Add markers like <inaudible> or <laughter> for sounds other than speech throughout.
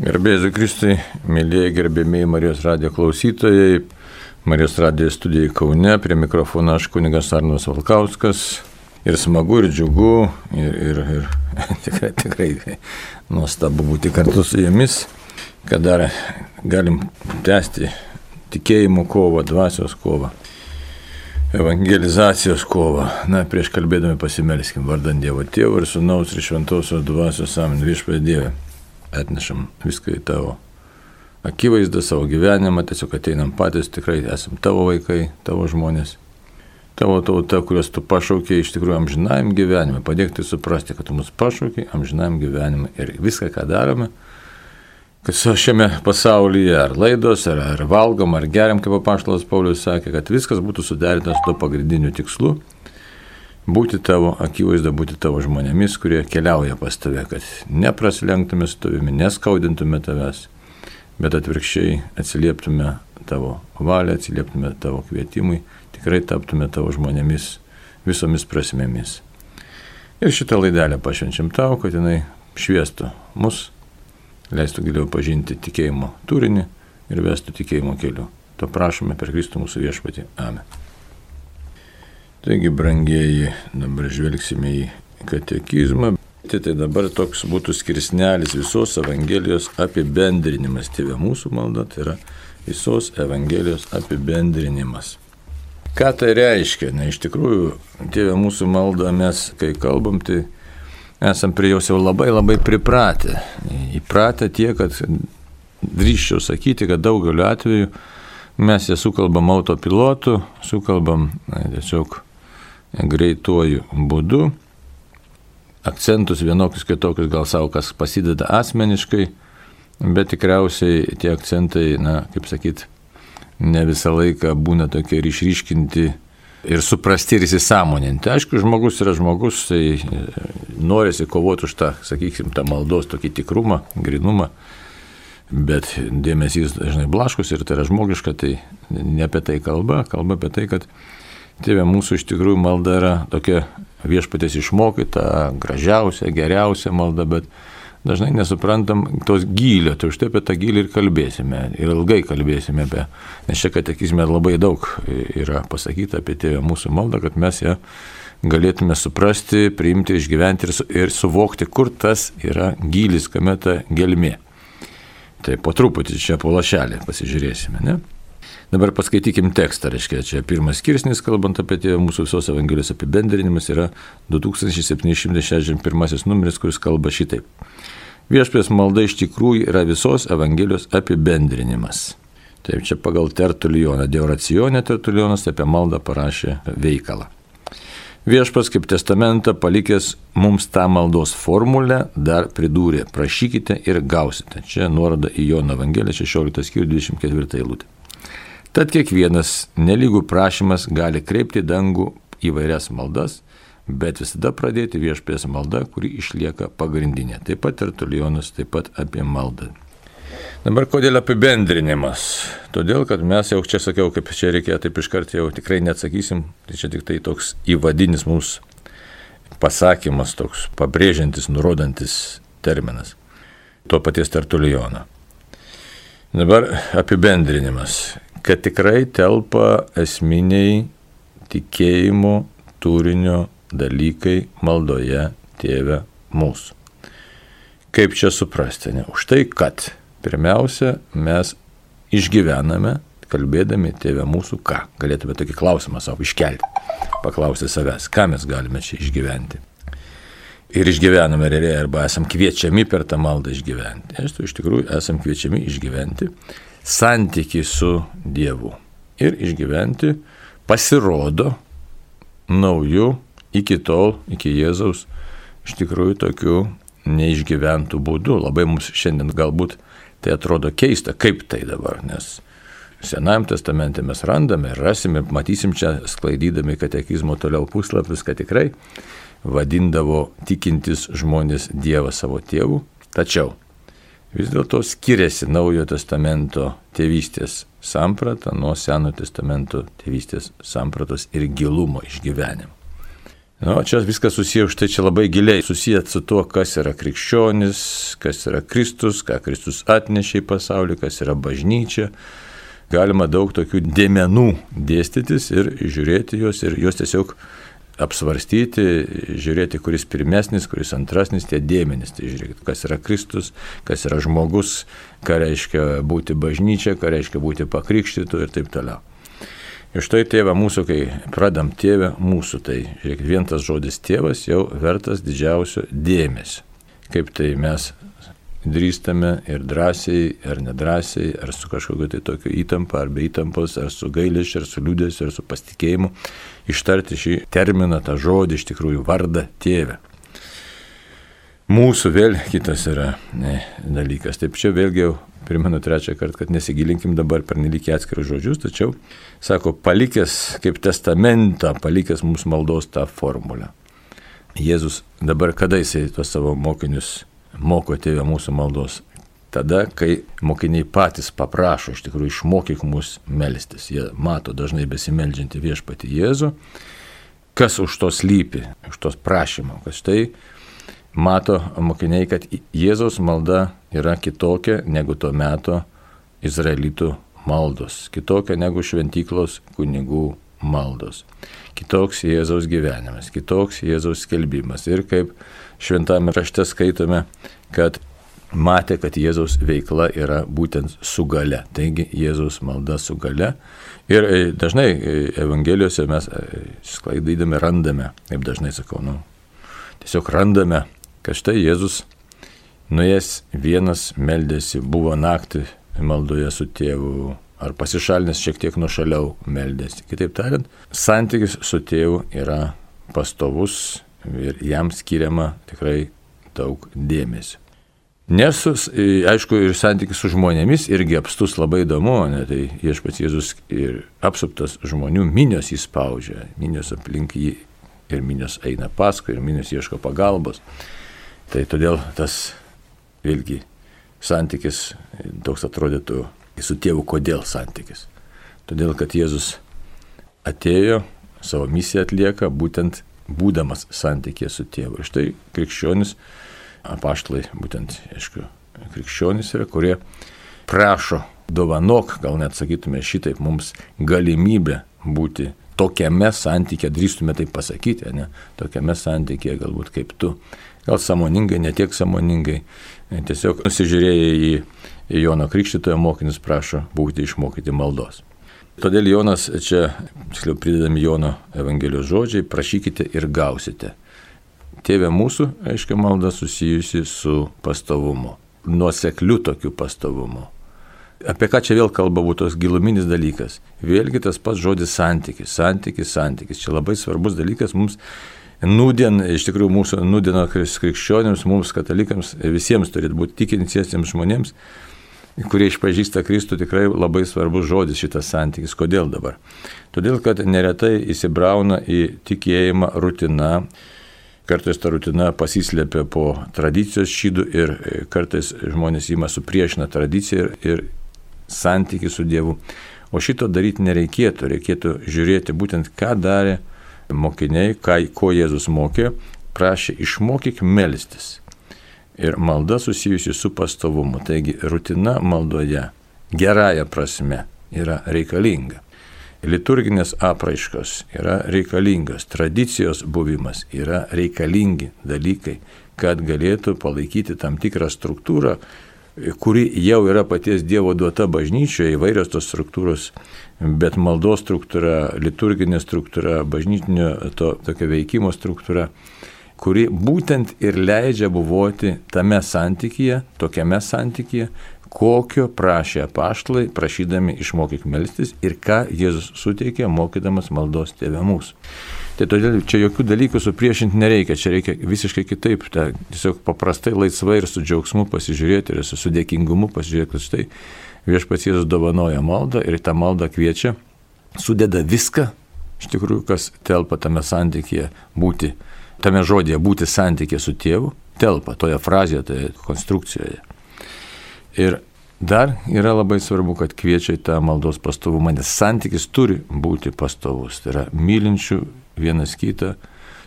Gerbėjai Kristui, mėlyje gerbėmiai Marijos radijo klausytojai, Marijos radijo studijai Kaune, prie mikrofono aš kunigas Arnas Valkauskas. Ir smagu, ir džiugu, ir, ir, ir <laughs> tikrai, tikrai nuostabu būti kartu su jumis, kad dar galim tęsti tikėjimo kovą, dvasios kovą, evangelizacijos kovą. Na, prieš kalbėdami pasimelskim vardant Dievo Tėvų ir Sūnaus ir Šventosios dvasios amen viešpė Dieve atnešam viską į tavo akivaizdą, savo gyvenimą, tiesiog ateinam patys, tikrai esam tavo vaikai, tavo žmonės, tavo tauta, kurios tu pašaukiai iš tikrųjų amžinajam gyvenimui, padėk tai suprasti, kad tu mus pašaukiai amžinajam gyvenimui ir viską, ką darome, kad šiame pasaulyje ar laidos, ar, ar valgom, ar geriam, kaip apaštalas Paulius sakė, kad viskas būtų suderintas su to pagrindiniu tikslu būti tavo akivaizda, būti tavo žmonėmis, kurie keliauja pas tave, kad neprasilenktume su tavimi, neskaudintume tavęs, bet atvirkščiai atsilieptume tavo valią, atsilieptume tavo kvietimui, tikrai taptume tavo žmonėmis visomis prasmėmis. Ir šitą laidelę pašvenčiam tau, kad jinai šviestų mus, leistų giliau pažinti tikėjimo turinį ir vestų tikėjimo keliu. To prašome per Kristų mūsų viešpatį. Amen. Taigi, brangieji, dabar žvelgsime į katekizmą. Tai, tai dabar toks būtų skirsnelis visos Evangelijos apibendrinimas. Tėvė mūsų malda, tai yra visos Evangelijos apibendrinimas. Ką tai reiškia? Na, iš tikrųjų, tėvė mūsų malda mes, kai kalbam, tai esam prie jos jau labai labai pripratę. Įpratę tiek, kad drįščiau sakyti, kad daugeliu atveju mes ją sukalbam autopilotu, sukalbam na, tiesiog greituoju būdu. Akcentus vienokius kitokius gal savo kas pasideda asmeniškai, bet tikriausiai tie akcentai, na, kaip sakyt, ne visą laiką būna tokie ir išryškinti ir suprasti ir įsisamoninti. Aišku, žmogus yra žmogus, tai e, norisi kovoti už tą, sakykim, tą maldos tokį tikrumą, grinumą, bet dėmesys dažnai blaškus ir tai yra žmogiška, tai ne apie tai kalba, kalba apie tai, kad Tėvė, mūsų iš tikrųjų malda yra tokia viešpatės išmokyta, gražiausia, geriausia malda, bet dažnai nesuprantam tos gylio, tai už tai apie tą gylį ir kalbėsime, ir ilgai kalbėsime apie, nes čia katekizme labai daug yra pasakyta apie tėvę mūsų maldą, kad mes ją galėtume suprasti, priimti, išgyventi ir, su, ir suvokti, kur tas yra gylis, kame ta gelmė. Tai po truputį čia po lašelį pasižiūrėsime, ne? Dabar paskaitykim tekstą, reiškia, čia pirmas skirsnis, kalbant apie tėvą, mūsų visos Evangelijos apibendrinimas yra 2761 numeris, kuris kalba šitaip. Viešpės malda iš tikrųjų yra visos Evangelijos apibendrinimas. Taip, čia pagal Tertulioną, Deoracionė Tertulionas apie maldą parašė veikalą. Viešpas kaip testamentą palikęs mums tą maldos formulę dar pridūrė, prašykite ir gausite. Čia nuoroda į Jono Evangeliją 16 skyrių 24 eilutę. Tad kiekvienas nelygų prašymas gali kreipti dangų įvairias maldas, bet visada pradėti viešpės malda, kuri išlieka pagrindinė. Taip pat ir Tulionas, taip pat apie maldą. Dabar kodėl apibendrinimas? Todėl, kad mes jau čia sakiau, kaip čia reikėjo, taip iškart jau tikrai neatsakysim, tai čia tik tai toks įvadinis mūsų pasakymas, toks pabrėžiantis, nurodantis terminas. To paties Tertulijono. Dabar apibendrinimas kad tikrai telpa esminiai tikėjimo turinio dalykai maldoje tėve mūsų. Kaip čia suprasti? Ne? Už tai, kad pirmiausia mes išgyvename, kalbėdami tėvę mūsų, ką? Galėtume tokį klausimą savo iškelti, paklausti savęs, ką mes galime čia išgyventi. Ir išgyvename realiai, arba esam kviečiami per tą maldą išgyventi. Iš tikrųjų, esam kviečiami išgyventi santyki su Dievu ir išgyventi pasirodo naujų iki tol, iki Jėzaus, iš tikrųjų tokių neišgyventų būdų. Labai mums šiandien galbūt tai atrodo keista, kaip tai dabar, nes Senajame testamente mes randame rasim ir matysim čia sklaidydami katekizmo toliau puslapius, kad tikrai vadindavo tikintis žmonės Dievą savo tėvų. Tačiau vis dėlto skiriasi Naujojo testamento tėvystės samprata nuo Senojo testamento tėvystės sampratos ir gilumo išgyvenimo. Nu, čia viskas susiję už tai čia labai giliai susiję su tuo, kas yra krikščionis, kas yra Kristus, ką Kristus atnešė į pasaulį, kas yra bažnyčia. Galima daug tokių dėmenų dėstytis ir žiūrėti juos ir juos tiesiog apsvarstyti, žiūrėti, kuris pirmesnis, kuris antrasnis, tie dėmenys. Tai žiūrėkit, kas yra Kristus, kas yra žmogus, ką reiškia būti bažnyčia, ką reiškia būti pakrikštytų ir taip toliau. Ir štai tėvą mūsų, kai pradam tėvę mūsų, tai žiūrėkit, vien tas žodis tėvas jau vertas didžiausio dėmesio. Kaip tai mes drįstame ir drąsiai, ar nedrasiai, ar su kažkokiu tai tokiu įtampa, ar be įtampos, ar su gailiš, ar su liūdėsiu, ar su pasitikėjimu, ištarti šį terminą, tą žodį, iš tikrųjų vardą tėvę. Mūsų vėl kitas yra ne, dalykas. Taip čia vėlgi jau primenu trečią kartą, kad nesigilinkim dabar per nelikį atskirus žodžius, tačiau, sako, palikęs kaip testamentą, palikęs mums maldos tą formulę. Jėzus dabar kada jisai tuos savo mokinius moko tėvę mūsų maldos. Tada, kai mokiniai patys paprašo, iš tikrųjų išmokyk mus melstis. Jie mato dažnai besimeldžiantį viešpatį Jėzų, kas už to slypi, už tos prašymo. Kad štai mato mokiniai, kad Jėzaus malda yra kitokia negu tuo metu izraelitų maldos, kitokia negu šventyklos kunigų maldos. Kitoks Jėzaus gyvenimas, kitoks Jėzaus skelbimas. Ir kaip šventame rašte skaitome, kad matė, kad Jėzaus veikla yra būtent su gale. Taigi Jėzaus malda su gale. Ir e, dažnai e, Evangelijose mes e, sklaidydami randame, kaip dažnai sakau, nu, tiesiog randame, kad štai Jėzus nuėjęs vienas meldėsi, buvo naktį maldoje su tėvu, ar pasišalinęs šiek tiek nušaliau meldėsi. Kitaip tariant, santykis su tėvu yra pastovus ir jam skiriama tikrai daug dėmesio. Nesus, aišku, ir santykis su žmonėmis irgi apstus labai įdomu, ne, tai viešpats Jėzus ir apsuptas žmonių minios įspaudžia, minios aplink jį ir minios eina paskui, ir minios ieško pagalbos. Tai todėl tas vėlgi santykis toks atrodytų su tėvu, kodėl santykis. Todėl, kad Jėzus atėjo, savo misiją atlieka būtent būdamas santykė su tėvu. Ir štai krikščionis, apaštlai, būtent, aišku, krikščionis yra, kurie prašo, dovanok, gal net sakytume šitaip, mums galimybę būti tokiame santykė, drįstume tai pasakyti, ne, tokiame santykė galbūt kaip tu, gal samoningai, netiek samoningai, tiesiog nusižiūrėjai į Jono Krikščitojo mokinius prašo būti išmokyti maldos. Todėl Jonas čia, tiksliau pridedami Jono Evangelijos žodžiai, prašykite ir gausite. Tėvė mūsų, aiškiai, malda susijusi su pastovumu, nuosekliu tokiu pastovumu. Apie ką čia vėl kalba būtų tos giluminis dalykas? Vėlgi tas pats žodis santykis, santykis, santykis. Čia labai svarbus dalykas mums nudien, iš tikrųjų mūsų nudino krikščionėms, mums katalikams, visiems turėtų būti tikintiesiems žmonėms kurie išpažįsta Kristų, tikrai labai svarbus žodis šitas santykis. Kodėl dabar? Todėl, kad neretai įsibrauna į tikėjimą rutina. Kartais ta rutina pasislėpia po tradicijos šydų ir kartais žmonės įma supriešina tradiciją ir, ir santykių su Dievu. O šito daryti nereikėtų, reikėtų žiūrėti būtent, ką darė mokiniai, ką, ko Jėzus mokė, prašė išmokyk melstis ir malda susijusi su pastovumu. Taigi rutina maldoje gerąją prasme yra reikalinga. Liturginės apraiškos yra reikalingos, tradicijos buvimas yra reikalingi dalykai, kad galėtų palaikyti tam tikrą struktūrą, kuri jau yra paties Dievo duota bažnyčioje, įvairios tos struktūros, bet maldos struktūra, liturginė struktūra, bažnytinio to tokio veikimo struktūra kuri būtent ir leidžia buvoti tame santykyje, tokiame santykyje, kokio prašė apaštlai, prašydami išmokyk melstis ir ką Jėzus suteikė, mokydamas maldos tėvę mūsų. Tai todėl čia jokių dalykų supriešinti nereikia, čia reikia visiškai kitaip, ta, tiesiog paprastai, laisvai ir su džiaugsmu pasižiūrėti ir su sudėkingumu pasižiūrėti, kad štai viešpats Jėzus dovanoja maldą ir tą maldą kviečia, sudeda viską, iš tikrųjų, kas telpa tame santykėje būti tame žodėje būti santykė su tėvu telpa toje frazėje, toje konstrukcijoje. Ir dar yra labai svarbu, kad kviečia į tą maldos pastovumą, nes santykis turi būti pastovus. Tai yra mylinčių vienas kitą,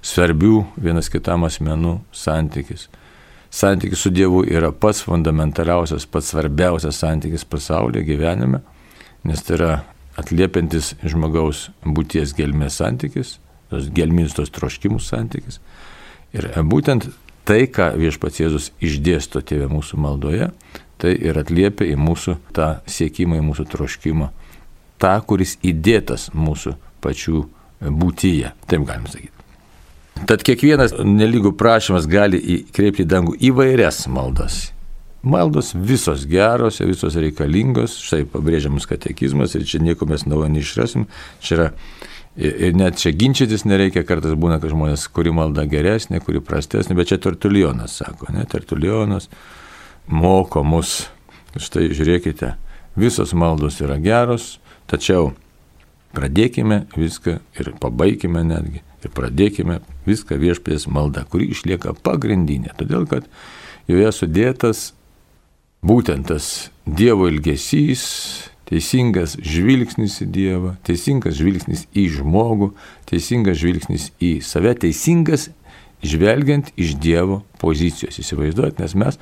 svarbių vienas kitam asmenų santykis. Santykis su Dievu yra pats fundamentaliausias, pats svarbiausias santykis pasaulyje gyvenime, nes tai yra atliepiantis žmogaus būties gelmės santykis, tos gelminis tos troškimų santykis. Ir būtent tai, ką viešpats Jėzus išdėsto tėvė mūsų maldoje, tai ir atliepia į mūsų tą siekimą, į mūsų troškimą, tą, kuris įdėtas mūsų pačių būtyje, taip galim sakyti. Tad kiekvienas nelygų prašymas gali įkreipti į dangų įvairias maldas. Maldos visos geros, visos reikalingos, štai pabrėžiamas katekizmas ir čia nieko mes naujo neišrasim. Čia yra ir net čia ginčytis nereikia, kartais būna, kad žmonės, kuri malda geresnė, kuri prastesnė, bet čia Tertulionas sako, ne, Tertulionas moko mus. Štai žiūrėkite, visos maldos yra geros, tačiau pradėkime viską ir pabaigime netgi ir pradėkime viską viešpės malda, kuri išlieka pagrindinė, todėl kad joje sudėtas būtent tas Dievo ilgesys, teisingas žvilgsnis į Dievą, teisingas žvilgsnis į žmogų, teisingas žvilgsnis į save, teisingas žvelgiant iš Dievo pozicijos. Įsivaizduot, nes mes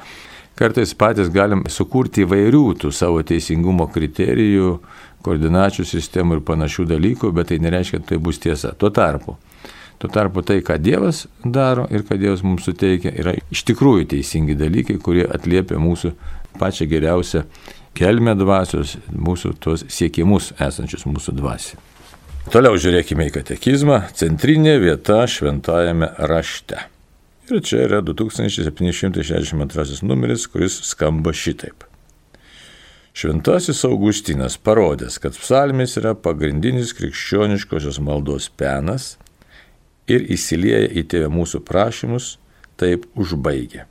kartais patys galim sukurti įvairių tų savo teisingumo kriterijų, koordinačių sistemų ir panašių dalykų, bet tai nereiškia, kad tai bus tiesa. Tuo tarpu, tuo tarpu tai, ką Dievas daro ir ką Dievas mums suteikia, yra iš tikrųjų teisingi dalykai, kurie atliepia mūsų pačią geriausią kelmę dvasios, mūsų tuos siekimus esančius mūsų dvasiai. Toliau žiūrėkime į katekizmą. Centrinė vieta šventajame rašte. Ir čia yra 2762 numeris, kuris skamba šitaip. Šventasis Augustinas parodęs, kad psalmis yra pagrindinis krikščioniškosios maldos penas ir įsilieja į tėvę mūsų prašymus, taip užbaigia.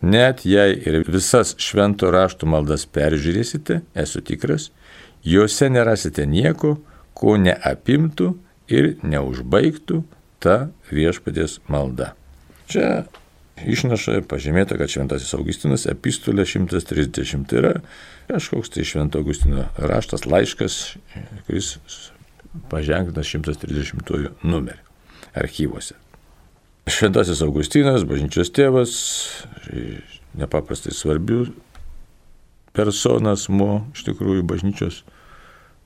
Net jei ir visas švento rašto maldas peržiūrėsite, esu tikras, juose nerasite nieko, ko neapimtų ir neužbaigtų ta viešpatės malda. Čia išnaša pažymėta, kad Šventasis Augustinas epistulė 130 yra kažkoks tai Švento Augustino raštas, laiškas, kuris paženklinas 130 numerį archyvuose. Šventasis Augustinas, bažnyčios tėvas, nepaprastai svarbių personas, mo, iš tikrųjų, bažnyčios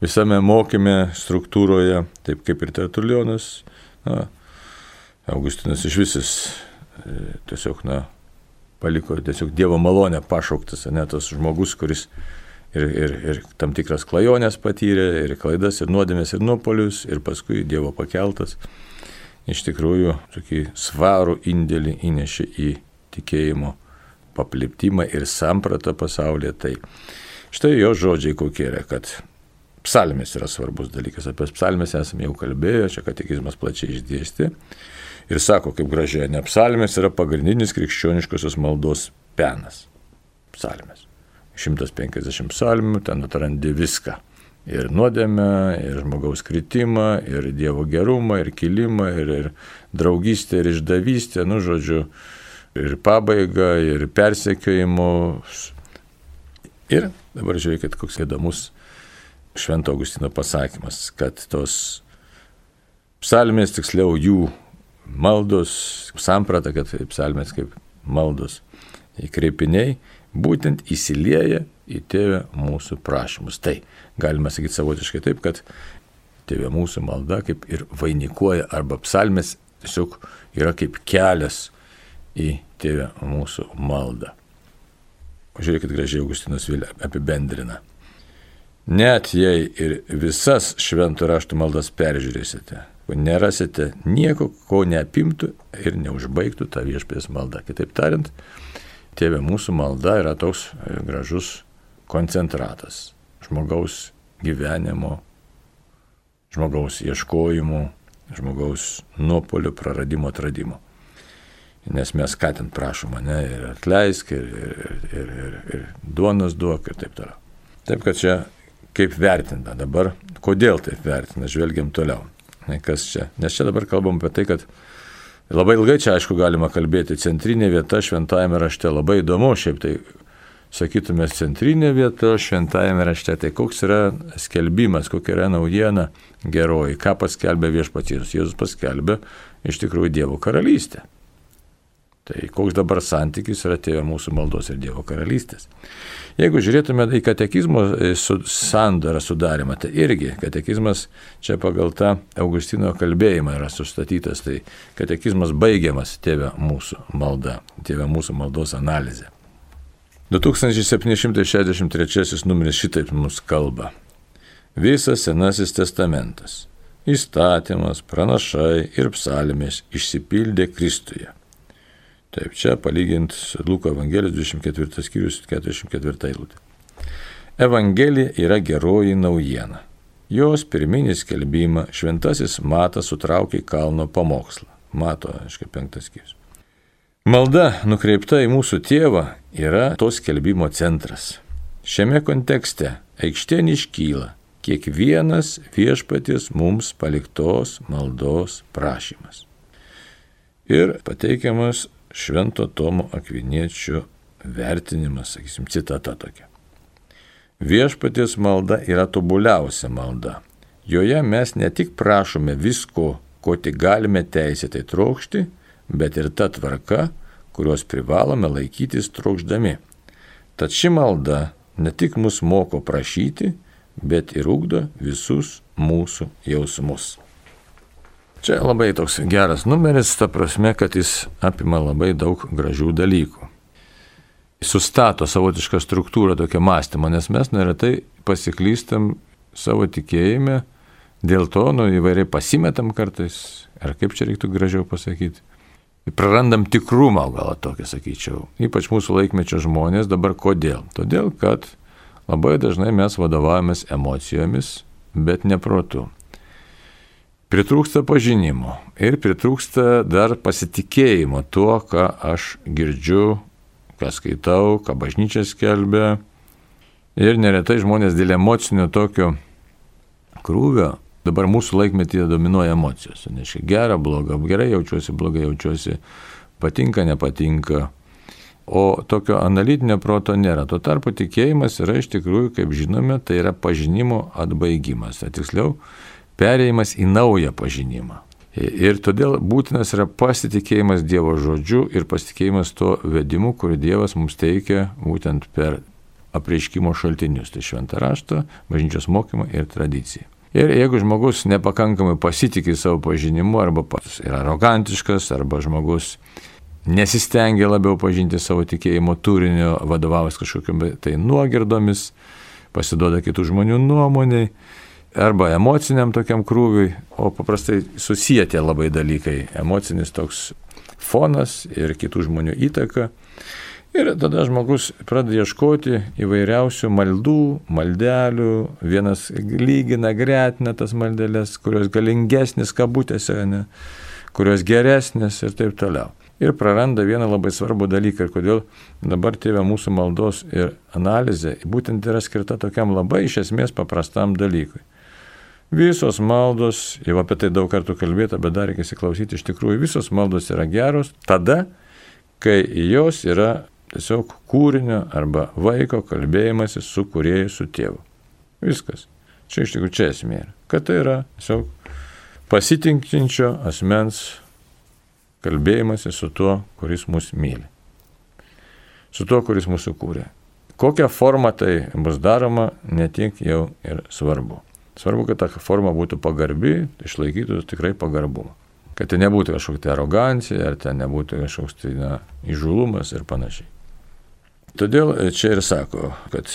visame mokyme, struktūroje, taip kaip ir Tertulionas. Na, Augustinas iš visis E, tiesiog, na, paliko tiesiog Dievo malonę pašauktas, ne tas žmogus, kuris ir, ir, ir tam tikras klajonės patyrė, ir klaidas, ir nuodėmės, ir nuopolius, ir paskui Dievo pakeltas. Iš tikrųjų, tokį svarų indėlį įnešė į tikėjimo papliptimą ir sampratą pasaulyje. Tai štai jo žodžiai kokie yra, kad psalmės yra svarbus dalykas. Apie psalmės esame jau kalbėję, čia katekizmas plačiai išdėsti ir sako, kaip gražiai, ne psalmės yra pagrindinis krikščioniškosios maldos penas. Psalmės. 150 psalmių, ten atrandi viską. Ir nuodėmę, ir žmogaus kritimą, ir Dievo gerumą, ir kilimą, ir, ir draugystę, ir išdavystę, nu žodžiu, ir pabaigą, ir persekiojimus. Ir dabar žiūrėkit, koks įdomus Švento Augustino pasakymas, kad tos psalmės, tiksliau jų maldos, samprata, kad psalmės kaip maldos įkreipiniai, būtent įsilieja į tėvę mūsų prašymus. Tai galima sakyti savotiškai taip, kad tėvė mūsų malda kaip ir vainikuoja arba psalmės tiesiog yra kaip kelias į tėvę mūsų maldą. Žiūrėkit gražiai Augustinas Vilė apibendrina. Net jei ir visas šventų raštų maldas peržiūrėsite, nerasite nieko, ko neapimtų ir neužbaigtų tą viešpės maldą. Kitaip tariant, tėvė mūsų malda yra toks gražus koncentratas žmogaus gyvenimo, žmogaus ieškojimų, žmogaus nuopolio praradimo atradimo. Nes mes ten prašom, ne, ir atleisk, ir, ir, ir, ir, ir duonos duok, ir taip toliau. Taip kad čia kaip vertina dabar, kodėl taip vertina, žvelgiam toliau kas čia. Nes čia dabar kalbam apie tai, kad labai ilgai čia aišku galima kalbėti, centrinė vieta šventajame rašte labai įdomu, šiaip tai sakytume centrinė vieta šventajame rašte, tai koks yra skelbimas, kokia yra naujiena geroji, ką paskelbė viešpatys. Jėzus paskelbė iš tikrųjų Dievo karalystę. Tai koks dabar santykis yra tėvo mūsų maldos ir Dievo karalystės. Jeigu žiūrėtume į katekizmo e, sandarą sudarimą, tai irgi katekizmas čia pagal tą Augustino kalbėjimą yra sustatytas, tai katekizmas baigiamas tėvė mūsų malda, tėvė mūsų maldos analizė. 2763 numeris šitaip mums kalba. Visas Senasis testamentas, įstatymas, pranašai ir psalmės išsipildė Kristuje Taip, čia palyginti Luko Evangelijos 24 skyrius 44 eilutė. Evangelija yra geroji naujiena. Jos pirminį skelbimą šventasis Matas sutraukė į kalno pamokslą. Mato, aiškiai, penktas skyrius. Malda nukreipta į mūsų tėvą yra to skelbimo centras. Šiame kontekste aikštėn iškyla kiekvienas viešpaties mums paliktos maldos prašymas. Ir pateikiamas Švento Tomo Akviniečio vertinimas, sakysim, citata tokia. Viešpaties malda yra tobuliausia malda. Joje mes ne tik prašome visko, ko tik galime teisėtai trokšti, bet ir ta tvarka, kurios privalome laikytis trokšdami. Tad ši malda ne tik mus moko prašyti, bet ir ugdo visus mūsų jausmus. Čia labai toks geras numeris, ta prasme, kad jis apima labai daug gražių dalykų. Sustato savotišką struktūrą tokio mąstymo, nes mes neretai pasiklystam savo tikėjime, dėl to nu, įvairiai pasimetam kartais, ar kaip čia reiktų gražiau pasakyti. Prarandam tikrumą, gal tokį sakyčiau. Ypač mūsų laikmečio žmonės dabar kodėl? Todėl, kad labai dažnai mes vadovavomės emocijomis, bet ne protu pritrūksta pažinimo ir pritrūksta dar pasitikėjimo tuo, ką aš girdžiu, ką skaitau, ką bažnyčia skelbia. Ir neretai žmonės dėl emocinio tokio krūvio, dabar mūsų laikmetyje dominuoja emocijos. Neaiškiai, gera, bloga, gerai jaučiuosi, blogai jaučiuosi, patinka, nepatinka. O tokio analitinio proto nėra. Tuo tarpu tikėjimas yra iš tikrųjų, kaip žinome, tai yra pažinimo atbaigimas. Tai tiksliau, perėjimas į naują pažinimą. Ir todėl būtinas yra pasitikėjimas Dievo žodžiu ir pasitikėjimas tuo vedimu, kurį Dievas mums teikia būtent per apreiškimo šaltinius, tai šventą raštą, bažnyčios mokymą ir tradiciją. Ir jeigu žmogus nepakankamai pasitikė savo pažinimu, arba pats yra arogantiškas, arba žmogus nesistengia labiau pažinti savo tikėjimo turinio, vadovavęs kažkokiam tai nuogirdomis, pasiduoda kitų žmonių nuomoniai, arba emociniam tokiam krūviui, o paprastai susiję tie labai dalykai - emocinis toks fonas ir kitų žmonių įtaka. Ir tada žmogus pradeda ieškoti įvairiausių maldų, maldelių, vienas lygina, gretina tas maldelės, kurios galingesnės kabutėse, ne, kurios geresnės ir taip toliau. Ir praranda vieną labai svarbų dalyką, ir kodėl dabar tėvė mūsų maldos ir analizė būtent yra skirta tokiam labai iš esmės paprastam dalykui. Visos maldos, jau apie tai daug kartų kalbėta, bet dar reikia įsiklausyti, iš tikrųjų visos maldos yra geros tada, kai jos yra tiesiog kūrinio arba vaiko kalbėjimasi su kurieju, su tėvu. Viskas. Čia iš tikrųjų čia esmė yra. Kad tai yra tiesiog pasitinkinčio asmens kalbėjimasi su tuo, kuris mus myli. Su tuo, kuris mūsų kūrė. Kokią formą tai bus daroma, netiek jau ir svarbu. Svarbu, kad ta forma būtų pagarbi, išlaikytų tikrai pagarbumą. Kad tai nebūtų kažkokia tai arogancija, ar tai nebūtų kažkoks tai na, įžulumas ir panašiai. Todėl čia ir sako, kad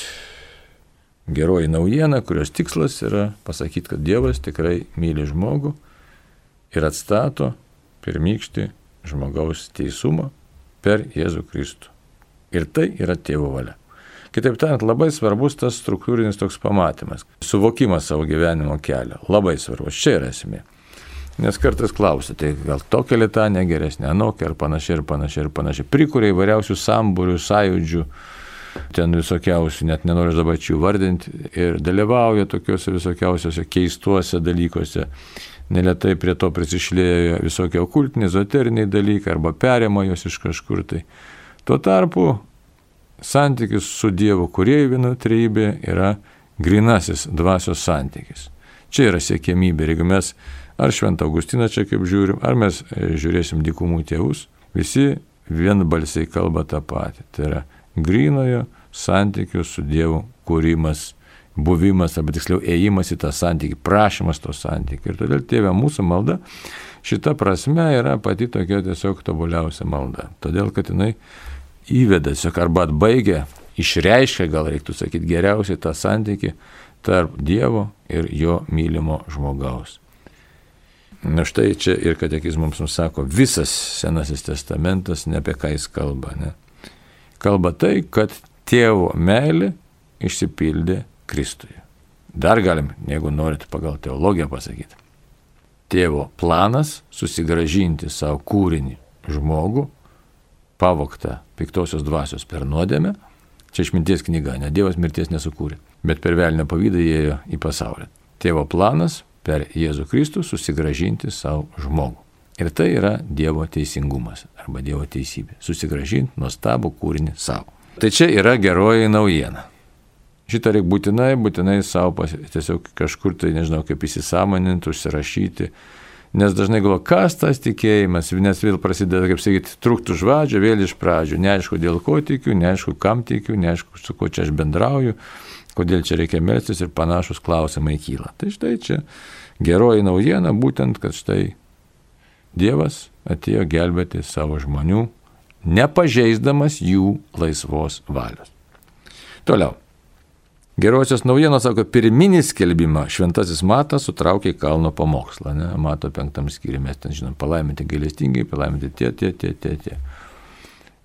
geroji naujiena, kurios tikslas yra pasakyti, kad Dievas tikrai myli žmogų ir atstato pirmykštį žmogaus teisumą per Jėzų Kristų. Ir tai yra tėvo valia. Kitaip tariant, labai svarbus tas struktūrinis toks pamatymas, suvokimas savo gyvenimo kelio. Labai svarbus, čia yra esmė. Nes kartais klausia, tai gal tokia litanė geresnė, anokia ir panašiai ir panašiai ir panašiai. Prikuria įvairiausių sambūrių, sąjūdžių, ten visokiausių, net nenoriu dabar čia jų vardinti, ir dalyvauja tokiuose visokiausiuose keistuose dalykuose. Neletai prie to prisišlėjo visokie okultiniai, ezoteriniai dalykai arba perėma jos iš kažkur tai. Tuo tarpu santykis su Dievu, kurie viena trejybė yra grinasis dvasios santykis. Čia yra siekėmybė. Ir jeigu mes ar Šventą Augustiną čia kaip žiūrim, ar mes e, žiūrėsim dykumų tėvus, visi vienbalsiai kalba tą patį. Tai yra grinojo santykių su Dievu kūrimas, buvimas, arba tiksliau ėjimas į tą santykį, prašymas to santykį. Ir todėl tėvė mūsų malda šita prasme yra pati tokia tiesiog tobuliausia malda. Todėl, kad jinai įveda tiesiog arba atbaigia, išreiškia, gal reiktų sakyti, geriausiai tą santykį tarp Dievo ir jo mylimo žmogaus. Na štai čia ir katekizmams mums sako, visas Senasis testamentas ne apie ką jis kalba. Ne? Kalba tai, kad tėvo meilė išsipildė Kristuje. Dar galim, jeigu norit pagal teologiją pasakyti. Tėvo planas susigražinti savo kūrinį žmogų, pavoktą piktosios dvasios per nuodėmę, čia išminties knyga, ne Dievas mirties nesukūrė, bet per velnę pavydą įėjo į pasaulį. Tėvo planas per Jėzų Kristų susigražinti savo žmogų. Ir tai yra Dievo teisingumas arba Dievo teisybė. Susigražinti nuostabų kūrinį savo. Tai čia yra geroji naujiena. Šitą reikia būtinai, būtinai savo pas, tiesiog kažkur tai, nežinau, kaip įsisamoninti, užsirašyti. Nes dažnai galvo, kas tas tikėjimas, nes vėl prasideda, kaip sakyti, truktų žvadžio, vėl iš pradžių. Neaišku, dėl ko tikiu, neaišku, kam tikiu, neaišku, su kuo čia aš bendrauju, kodėl čia reikia melstis ir panašus klausimai kyla. Tai štai čia geroji naujiena būtent, kad štai Dievas atėjo gelbėti savo žmonių, nepažeisdamas jų laisvos valios. Toliau. Gerosios naujienos sako, pirminį skelbimą šventasis Matas sutraukė kalno pamokslą. Ne? Mato penktam skyriui mes ten žinom, palaiminti gailestingai, palaiminti tie, tie, tie, tie, tie.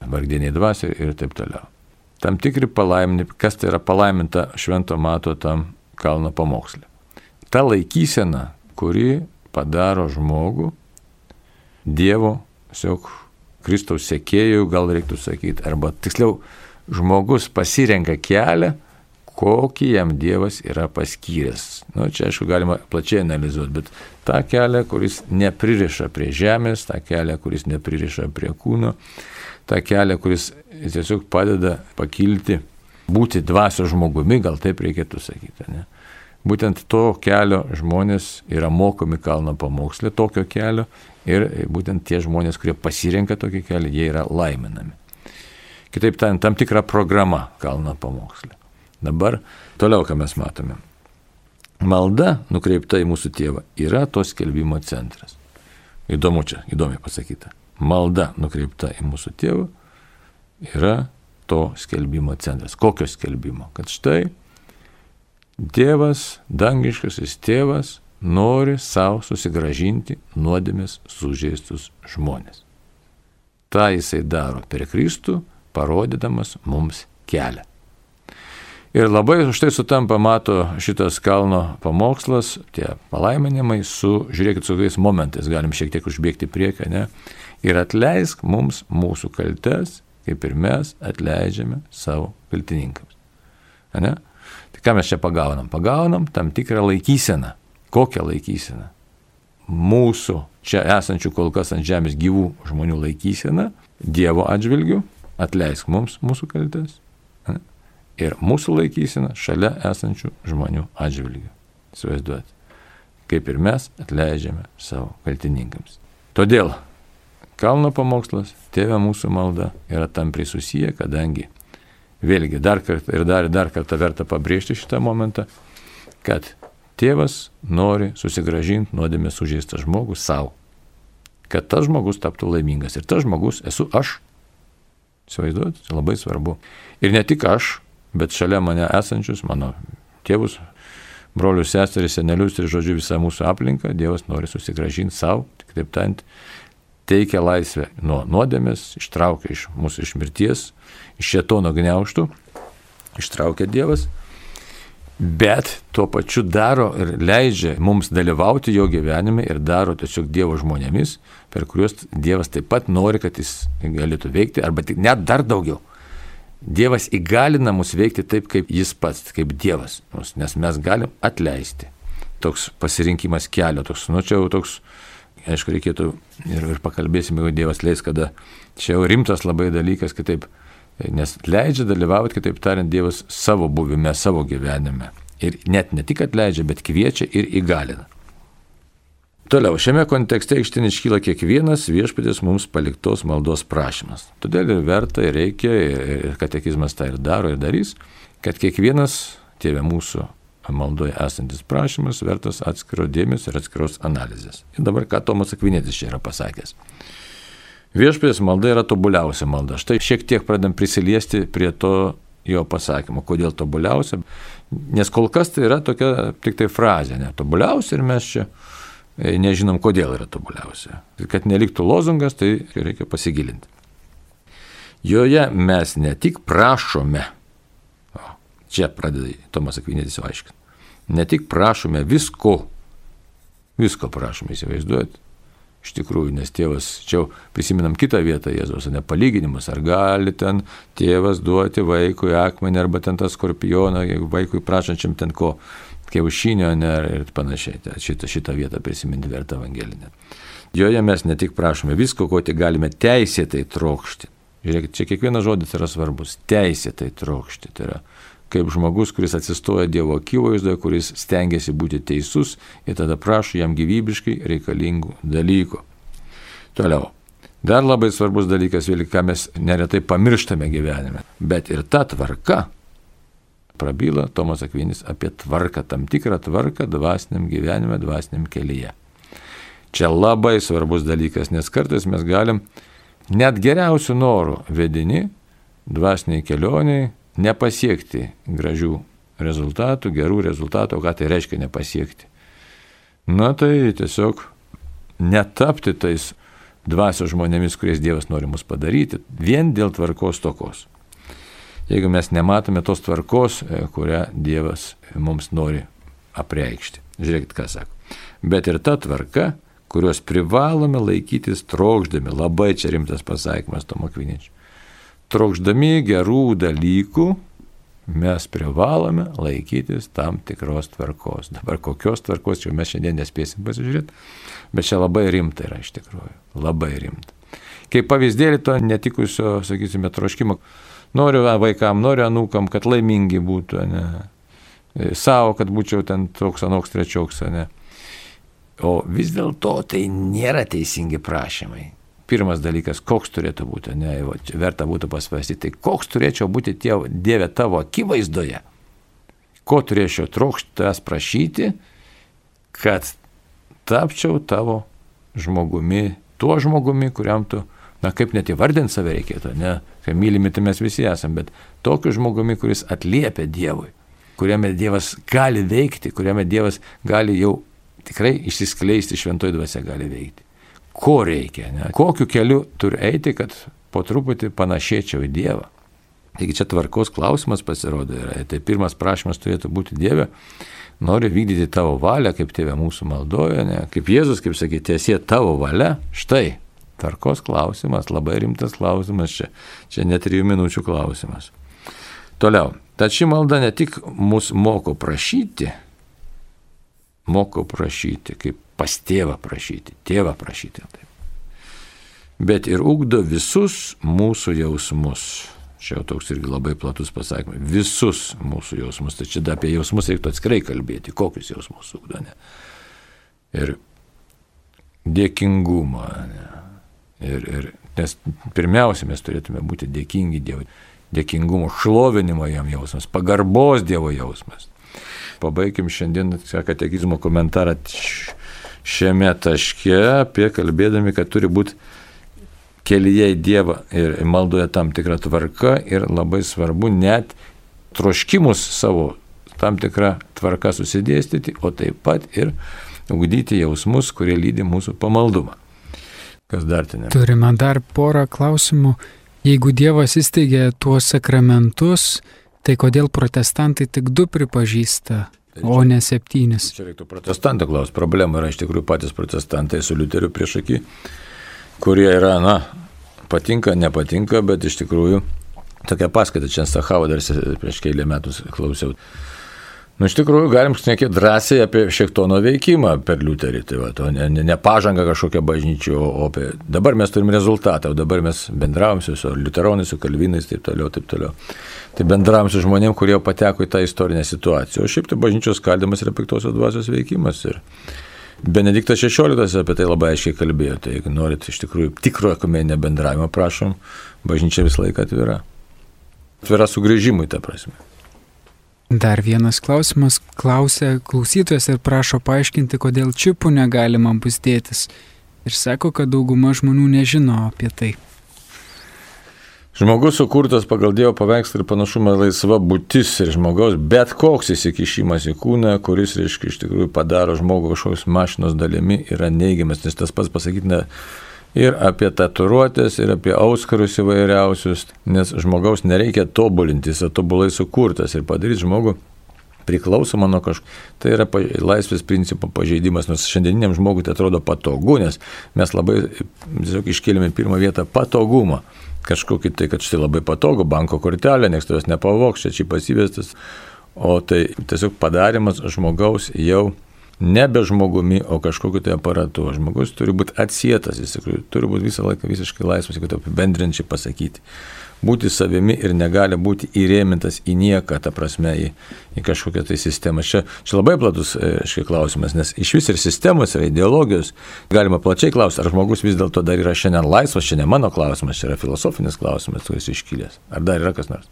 Vargdieniai dvasia ir taip toliau. Tam tikri palaiminti, kas tai yra palaiminta švento Mato tam kalno pamokslė ta laikysena, kuri padaro žmogų Dievo, tiesiog Kristaus sekėjų, gal reiktų sakyti, arba tiksliau, žmogus pasirenka kelią, kokį jam Dievas yra paskyręs. Na, nu, čia aišku galima plačiai analizuoti, bet tą kelią, kuris nepririša prie žemės, tą kelią, kuris nepririša prie kūno, tą kelią, kuris tiesiog padeda pakilti, būti dvasio žmogumi, gal taip reikėtų sakyti. Ne? Būtent to kelio žmonės yra mokomi kalno pamokslė, tokio kelio ir būtent tie žmonės, kurie pasirenka tokį kelią, jie yra laiminami. Kitaip tariant, tam tikra programa kalno pamokslė. Dabar toliau, ką mes matome. Malda nukreipta į mūsų tėvą yra to skelbimo centras. Įdomu čia, įdomiai pasakyta. Malda nukreipta į mūsų tėvą yra to skelbimo centras. Kokio skelbimo? Kad štai Dievas, dangiškasis tėvas, nori savo susigražinti nuodėmės sužeistus žmonės. Ta jisai daro per Kristų, parodydamas mums kelią. Ir labai už tai sutampa, mato šitas kalno pamokslas, tie palaiminimai su, žiūrėkit, su kokiais momentais, galim šiek tiek užbėgti priekį, ne? Ir atleisk mums mūsų kaltes, kaip ir mes atleidžiame savo kaltininkams. Ne? Ką mes čia pagaunam? Pagaunam tam tikrą laikyseną. Kokią laikyseną? Mūsų čia esančių kol kas ant žemės gyvų žmonių laikyseną Dievo atžvilgių, atleisk mums mūsų kaltės. Ir mūsų laikysena šalia esančių žmonių atžvilgių. Įsivaizduoti. Kaip ir mes atleidžiame savo kaltininkams. Todėl kalno pamokslas, tėvė mūsų malda yra tampriai susiję, kadangi Vėlgi, dar kartą ir dar, dar kartą verta pabrėžti šitą momentą, kad tėvas nori susigražinti nuodėmę sužeistą žmogų savo, kad tas žmogus taptų laimingas. Ir tas žmogus esu aš. Įsivaizduojate, tai labai svarbu. Ir ne tik aš, bet šalia mane esančius, mano tėvus, brolius, seseris, senelius ir žodžiu visą mūsų aplinką, Dievas nori susigražinti savo, kitaip tariant, teikia laisvę nuo nuodėmės, ištraukia iš mūsų iš mirties, iš šetono gniauštų, ištraukia Dievas, bet tuo pačiu daro ir leidžia mums dalyvauti jo gyvenime ir daro tiesiog Dievo žmonėmis, per kuriuos Dievas taip pat nori, kad jis galėtų veikti, arba net dar daugiau. Dievas įgalina mus veikti taip, kaip jis pats, kaip Dievas, nes mes galim atleisti. Toks pasirinkimas kelio, toks, nu čia jau toks, aišku, reikėtų ir, ir pakalbėsime, jeigu Dievas leis, kada čia jau rimtas labai dalykas, kitaip Nes leidžia dalyvauti, kitaip tariant, Dievas savo buvime, savo gyvenime. Ir net ne tik atleidžia, bet kviečia ir įgalina. Toliau, šiame kontekste ištin iškyla kiekvienas viešpatės mums paliktos maldos prašymas. Todėl ir verta, ir reikia, ir katekizmas tą ir daro, ir darys, kad kiekvienas tėvė mūsų maldoje esantis prašymas vertas atskiro dėmesio ir atskiros analizės. Ir dabar ką Tomas Akvinėtis čia yra pasakęs. Viešpatės malda yra tobuliausia malda. Štai šiek tiek pradam prisiliesti prie to jo pasakymo, kodėl tobuliausia. Nes kol kas tai yra tokia tik tai frazė, ne tobuliausia ir mes čia E, nežinom, kodėl yra tobuliausia. Kad neliktų lozungas, tai reikia pasigilinti. Joje mes ne tik prašome, čia pradeda Tomas Akvinėtis aiškinti, ne tik prašome visko, visko prašome, įsivaizduojate. Iš tikrųjų, nes tėvas, čia prisiminam kitą vietą Jėzaus, ne palyginimus, ar gali ten tėvas duoti vaikui akmenį arba ten tą skorpioną, jeigu vaikui prašančiam ten ko kiaušinio ne, ir panašiai. Tai šitą, šitą vietą prisiminti verta evangelinė. Joje mes ne tik prašome visko, ko tik galime teisėtai trokšti. Žiūrėkit, čia kiekvienas žodis yra svarbus. Teisėtai trokšti. Tai yra kaip žmogus, kuris atsistoja Dievo akivaizdoje, kuris stengiasi būti teisus ir tada prašo jam gyvybiškai reikalingų dalykų. Toliau. Dar labai svarbus dalykas, vėlgi, ką mes neretai pamirštame gyvenime. Bet ir ta tvarka, prabyla Tomas Akvinis apie tvarką, tam tikrą tvarką dvasiniam gyvenime, dvasiniam kelyje. Čia labai svarbus dalykas, nes kartais mes galim net geriausių norų vedini dvasiniai kelioniai nepasiekti gražių rezultatų, gerų rezultatų, o ką tai reiškia nepasiekti. Na tai tiesiog netapti tais dvasios žmonėmis, kuriais Dievas nori mus padaryti, vien dėl tvarkos tokos jeigu mes nematome tos tvarkos, e, kurią Dievas mums nori apreikšti. Žiūrėkit, ką sako. Bet ir ta tvarka, kurios privalome laikytis trokšdami, labai čia rimtas pasakymas Tomo Kviničiu. Trokšdami gerų dalykų, mes privalome laikytis tam tikros tvarkos. Dabar kokios tvarkos, čia mes šiandien nespėsim pasižiūrėti, bet čia labai rimta yra iš tikrųjų. Labai rimta. Kaip pavyzdėlį to netikusio, sakysime, troškimo Noriu vaikam, noriu anūkam, kad laimingi būtų, ne. E, Savo, kad būčiau ten toks, anoks, trečioks, ne. O vis dėlto tai nėra teisingi prašymai. Pirmas dalykas, koks turėtų būti, ne, verta būtų pasvastyti, tai koks turėčiau būti tėv, Dieve tavo akivaizdoje, ko turėčiau trokšti tas prašyti, kad tapčiau tavo žmogumi, tuo žmogumi, kuriam tu na kaip net įvardinti save reikėtų, ne, kai mylimi tai mes visi esame, bet tokiu žmogumi, kuris atliepia Dievui, kuriame Dievas gali veikti, kuriame Dievas gali jau tikrai išsiskleisti šventoji dvasia gali veikti. Ko reikia, ne? kokiu keliu turi eiti, kad po truputį panašėčiau į Dievą. Taigi čia tvarkos klausimas pasirodo yra. Tai pirmas prašymas turėtų būti Dieve, noriu vykdyti tavo valią, kaip tėvė mūsų maldoja, ne? kaip Jėzus, kaip sakė, tiesie tavo valia, štai Tarkos klausimas, labai rimtas klausimas čia. Čia net trijų minučių klausimas. Toliau. Tad ši malda ne tik mus moko prašyti, moko prašyti, kaip pas tėvą prašyti, tėvą prašyti. Taip. Bet ir ugdo visus mūsų jausmus. Čia jau toks irgi labai platus pasakymas. Visus mūsų jausmus. Tai čia apie jausmus reiktų atskirai kalbėti. Kokius jausmus ugdo, ne? Ir dėkingumą, ne? Ir, ir, nes pirmiausia, mes turėtume būti dėkingi Dievui. Dėkingumo, šlovinimo jam jausmas, pagarbos Dievo jausmas. Pabaikim šiandien katekizmo komentarą šiame taške apie kalbėdami, kad turi būti kelyje į Dievą ir maldoje tam tikra tvarka ir labai svarbu net troškimus savo tam tikrą tvarką susidėstyti, o taip pat ir ugdyti jausmus, kurie lydi mūsų pamaldumą. Kas dar ten? Turime dar porą klausimų. Jeigu Dievas įsteigė tuos sakramentus, tai kodėl protestantai tik du pripažįsta, o ne septynis? Čia reiktų protestantą klausti. Problema yra iš tikrųjų patys protestantai su Liuteriu prieš akį, kurie yra, na, patinka, nepatinka, bet iš tikrųjų tokia paskaita čia Stachavo dar prieš kelią metus klausiau. Nu, iš tikrųjų, galim šnekėti drąsiai apie Šektono veikimą per Liuterį, tai va, to ne, ne, ne pažanga kažkokia bažnyčio, o apie... Dabar mes turim rezultatą, o dabar mes bendravom su Liuteronais, su Kalvinais, taip toliau, taip toliau. Tai bendravom su žmonėm, kurie pateko į tą istorinę situaciją. O šiaip tai bažnyčios skaldimas yra piktosios dvasios veikimas. Ir, Benediktas XVI apie tai labai aiškiai kalbėjo. Tai jeigu norit iš tikrųjų tikro ekumeninio bendravimo, prašom, bažnyčia visą laiką atvira. Atvira sugrįžimui, ta prasme. Dar vienas klausimas. Klausia klausytojas ir prašo paaiškinti, kodėl čipų negalima bus dėtis. Ir sako, kad dauguma žmonių nežino apie tai. Žmogus sukurtas pagal Dievo paveikslą ir panašumą laisva būtis ir žmogaus bet koks įsikišimas į kūną, kuris, reiškia, iš tikrųjų padaro žmogų kažkokios mašinos dalimi, yra neigiamas, nes tas pats pasakytina ir apie tatuiruotės, ir apie auskarus įvairiausius, nes žmogaus nereikia tobulinti, jis tobulai sukurtas ir padaryti žmogų priklausoma nuo kažko. Tai yra laisvės principo pažeidimas, nors šiandieniniam žmogui tai atrodo patogu, nes mes labai tiesiog iškėlėme pirmą vietą patogumą kažkokį tai, kad štai labai patogu, banko kortelė, niekas tavęs nepavoks, čia čipas įvestas, o tai tiesiog padarimas žmogaus jau nebe žmogumi, o kažkokiu tai aparatu. Žmogus turi būti atsietas, jis turi būti visą laiką visiškai laisvas, jeigu tai apibendrinčiai pasakyti būti savimi ir negali būti įrėmintas į nieką, ta prasme, į, į kažkokią tai sistemą. Čia, čia labai platus e, škai klausimas, nes iš vis ir sistemos, ir ideologijos galima plačiai klausti, ar žmogus vis dėlto dar yra šiandien laisvas, čia ne mano klausimas, čia yra filosofinis klausimas, kuris iškilęs. Ar dar yra kas nors?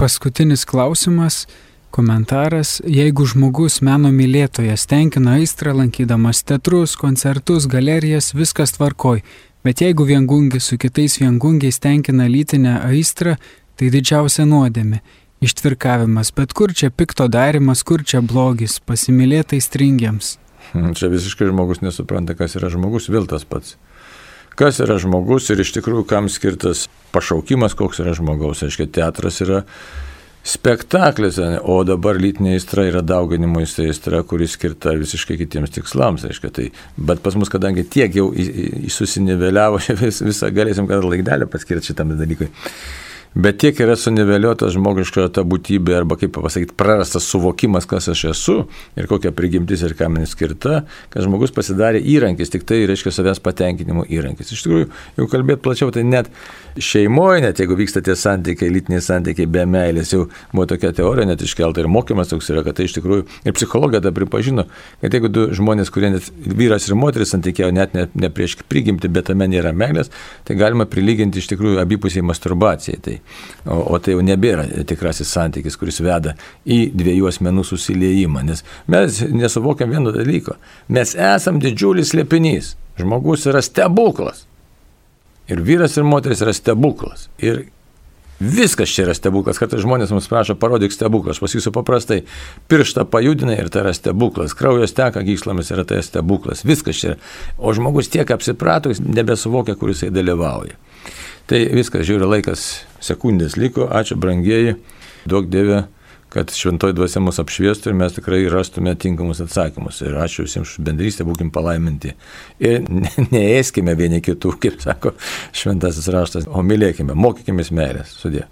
Paskutinis klausimas. Komentaras, jeigu žmogus meno mylėtojas tenkina aistrą lankydamas teatrus, koncertus, galerijas, viskas tvarkoj, Bet jeigu viengungis su kitais viengungiais tenkina lytinę aistrą, tai didžiausia nuodėmė - ištvirkavimas. Bet kur čia pikto darimas, kur čia blogis, pasimylėtai stringiams. Hmm, čia visiškai žmogus nesupranta, kas yra žmogus, vėl tas pats. Kas yra žmogus ir iš tikrųjų kam skirtas pašaukimas, koks yra žmogaus. Aiškiai, teatras yra spektaklis, o dabar lytinė aistra yra dauginimo aistra, kuris skirta visiškai kitiems tikslams. Aiškia, tai, bet pas mus, kadangi tiek jau susiniveliavo, <laughs> vis, visą galėsim kada laikdelę paskirti šitam dalykui. Bet tiek yra suniveliuota žmogiška ta būtybė, arba kaip pasakyti, prarastas suvokimas, kas aš esu ir kokia prigimtis ir kam man skirta, kad žmogus pasidarė įrankis, tik tai reiškia savęs patenkinimo įrankis. Iš tikrųjų, jeigu kalbėt plačiau, tai net šeimoje, net jeigu vyksta tie santykiai, lytiniai santykiai be meilės, jau buvo tokia teorija net iškelta ir mokymas toks yra, kad tai iš tikrųjų ir psichologija tą pripažino, kad jeigu du žmonės, kurie net vyras ir moteris santykiavo net ne, ne prieš prigimti, bet tame nėra meilės, tai galima prilyginti iš tikrųjų abipusiai masturbacijai. Tai, o, o tai jau nebėra tikrasis santykis, kuris veda į dviejų asmenų susiliejimą, nes mes nesuvokiam vieno dalyko. Mes esam didžiulis liepinys. Žmogus yra stebuklas. Ir vyras ir moteris yra stebuklas. Ir viskas čia yra stebuklas. Kartais žmonės mums prašo, parodyk stebuklą. Aš pasakysiu paprastai, pirštą pajudinai ir tai yra stebuklas. Kraujas teka gyslomis ir tai yra stebuklas. Viskas čia yra. O žmogus tiek apsiprato, jis nebesuvokia, kur jisai dalyvauja. Tai viskas, žiūri, laikas sekundės liko. Ačiū, brangieji. Duok Dieve kad šventoji dvasia mus apšviestų ir mes tikrai rastume tinkamus atsakymus. Ir ačiū visiems už bendrystę, būkim palaiminti. Ir neėskime vieni kitų, kaip sako šventasis raštas, o mylėkime, mokykime meilės. Sudė.